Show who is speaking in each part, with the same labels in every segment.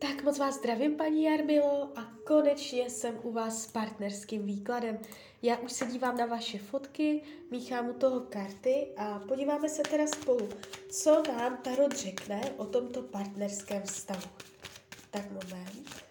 Speaker 1: Tak moc vás zdravím, paní Jarmilo, a konečně jsem u vás s partnerským výkladem. Já už se dívám na vaše fotky, míchám u toho karty a podíváme se teda spolu, co nám Tarot řekne o tomto partnerském vztahu. Tak moment.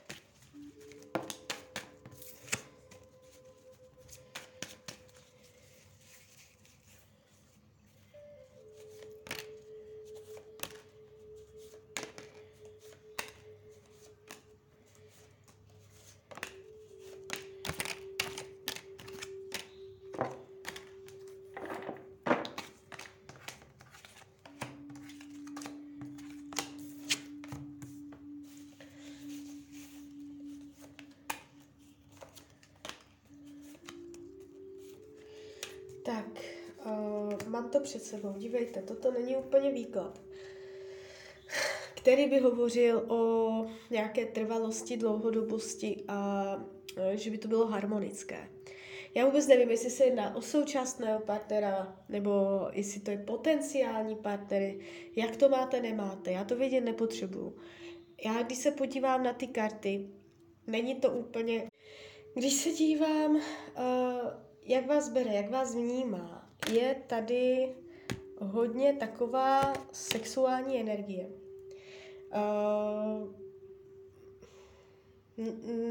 Speaker 1: Tak, uh, mám to před sebou. Dívejte, toto není úplně výklad, který by hovořil o nějaké trvalosti, dlouhodobosti a uh, že by to bylo harmonické. Já vůbec nevím, jestli se jedná o současného partnera, nebo jestli to je potenciální partner, jak to máte, nemáte. Já to vědět nepotřebuju. Já, když se podívám na ty karty, není to úplně... Když se dívám, uh, jak vás bere, jak vás vnímá, je tady hodně taková sexuální energie. Uh,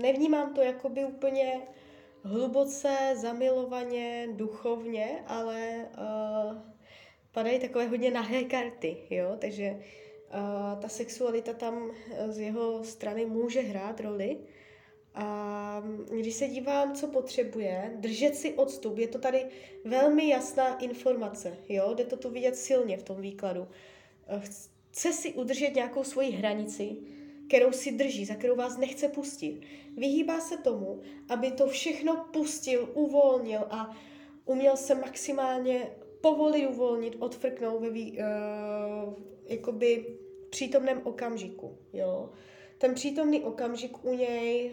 Speaker 1: nevnímám to jakoby úplně hluboce, zamilovaně, duchovně, ale uh, padají takové hodně nahé karty, jo, takže uh, ta sexualita tam z jeho strany může hrát roli. A když se dívám, co potřebuje, držet si odstup, je to tady velmi jasná informace, jo, jde to tu vidět silně v tom výkladu. Chce si udržet nějakou svoji hranici, kterou si drží, za kterou vás nechce pustit. Vyhýbá se tomu, aby to všechno pustil, uvolnil a uměl se maximálně povolit uvolnit, odfrknout ve vý, uh, jakoby přítomném okamžiku. Jo. Ten přítomný okamžik u něj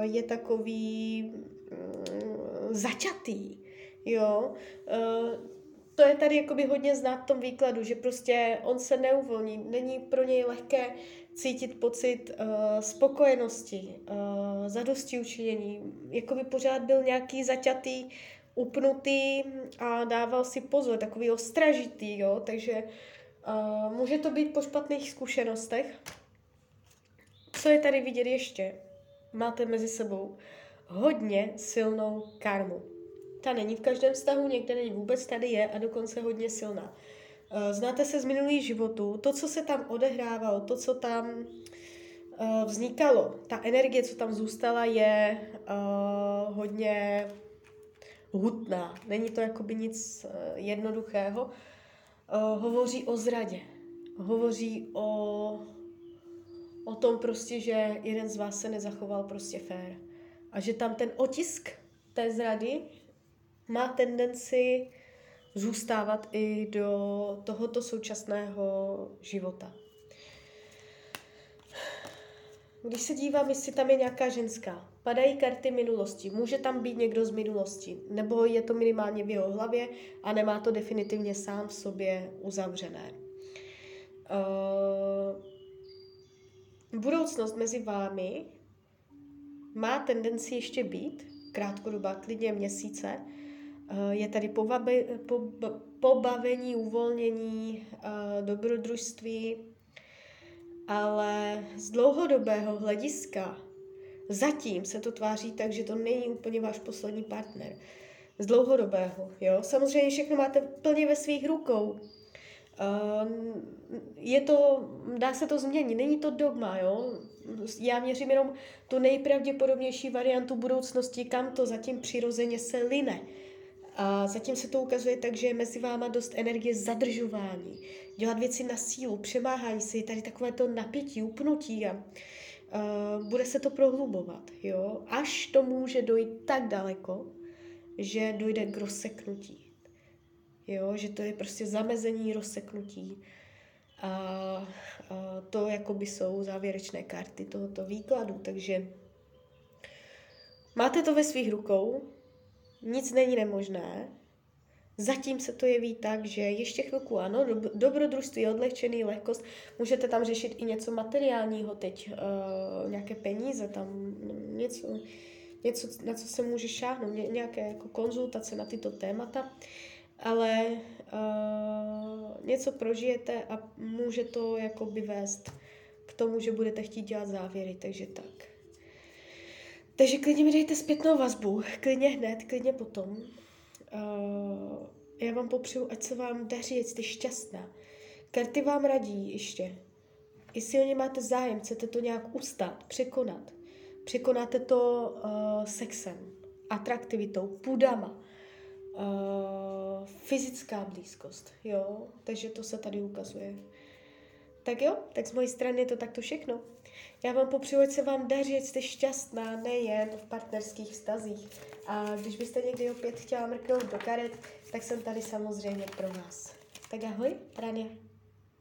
Speaker 1: je takový uh, začatý. Jo. Uh, to je tady jakoby hodně znát v tom výkladu, že prostě on se neuvolní, není pro něj lehké cítit pocit uh, spokojenosti, uh, zadosti učinění, jako by pořád byl nějaký zaťatý, upnutý a dával si pozor, takový ostražitý, jo, takže uh, může to být po špatných zkušenostech. Co je tady vidět ještě? Máte mezi sebou hodně silnou karmu. Ta není v každém vztahu, někde není vůbec, tady je a dokonce hodně silná. Eh, znáte se z minulých životů, to, co se tam odehrávalo, to, co tam uh, vznikalo, ta energie, co tam zůstala, je uh, hodně hutná. Není to jakoby nic jednoduchého. Hovoří o zradě. Hovoří o, o tom prostě, že jeden z vás se nezachoval prostě fér. A že tam ten otisk té zrady má tendenci zůstávat i do tohoto současného života. Když se dívám, jestli tam je nějaká ženská, padají karty minulosti. Může tam být někdo z minulosti, nebo je to minimálně v jeho hlavě a nemá to definitivně sám v sobě uzavřené. Uh, budoucnost mezi vámi má tendenci ještě být, krátkodobá, klidně měsíce, Eh, je tady povabe, po, pobavení, uvolnění, eh, dobrodružství, ale z dlouhodobého hlediska zatím se to tváří tak, že to není úplně váš poslední partner. Z dlouhodobého, jo. Samozřejmě všechno máte plně ve svých rukou. Eh, je to, dá se to změnit, není to dogma, jo. Já měřím jenom tu nejpravděpodobnější variantu budoucnosti, kam to zatím přirozeně se line. A zatím se to ukazuje tak, že je mezi váma dost energie zadržování, dělat věci na sílu, přemáhání si, tady takové to napětí, upnutí a uh, bude se to prohlubovat, jo, až to může dojít tak daleko, že dojde k rozseknutí, jo, že to je prostě zamezení rozseknutí. A, a to jakoby jsou závěrečné karty tohoto výkladu, takže máte to ve svých rukou, nic není nemožné. Zatím se to jeví tak, že ještě chvilku ano, dob- dobrodružství, odlehčený, lehkost, můžete tam řešit i něco materiálního teď, uh, nějaké peníze, tam něco, něco, na co se může šáhnout, ně, nějaké jako konzultace na tyto témata, ale uh, něco prožijete a může to jakoby vést k tomu, že budete chtít dělat závěry, takže tak. Takže klidně mi dejte zpětnou vazbu, klidně hned, klidně potom. Uh, já vám popřeju, ať se vám daří, jste šťastná. Karty vám radí ještě. Jestli o ně máte zájem, chcete to nějak ustát, překonat. Překonáte to uh, sexem, atraktivitou, půdama, uh, fyzická blízkost, jo, takže to se tady ukazuje. Tak jo, tak z mojej strany je to takto všechno. Já vám popřeju, ať se vám daří, ať jste šťastná, nejen v partnerských vztazích. A když byste někdy opět chtěla mrknout do karet, tak jsem tady samozřejmě pro vás. Tak ahoj, Rania.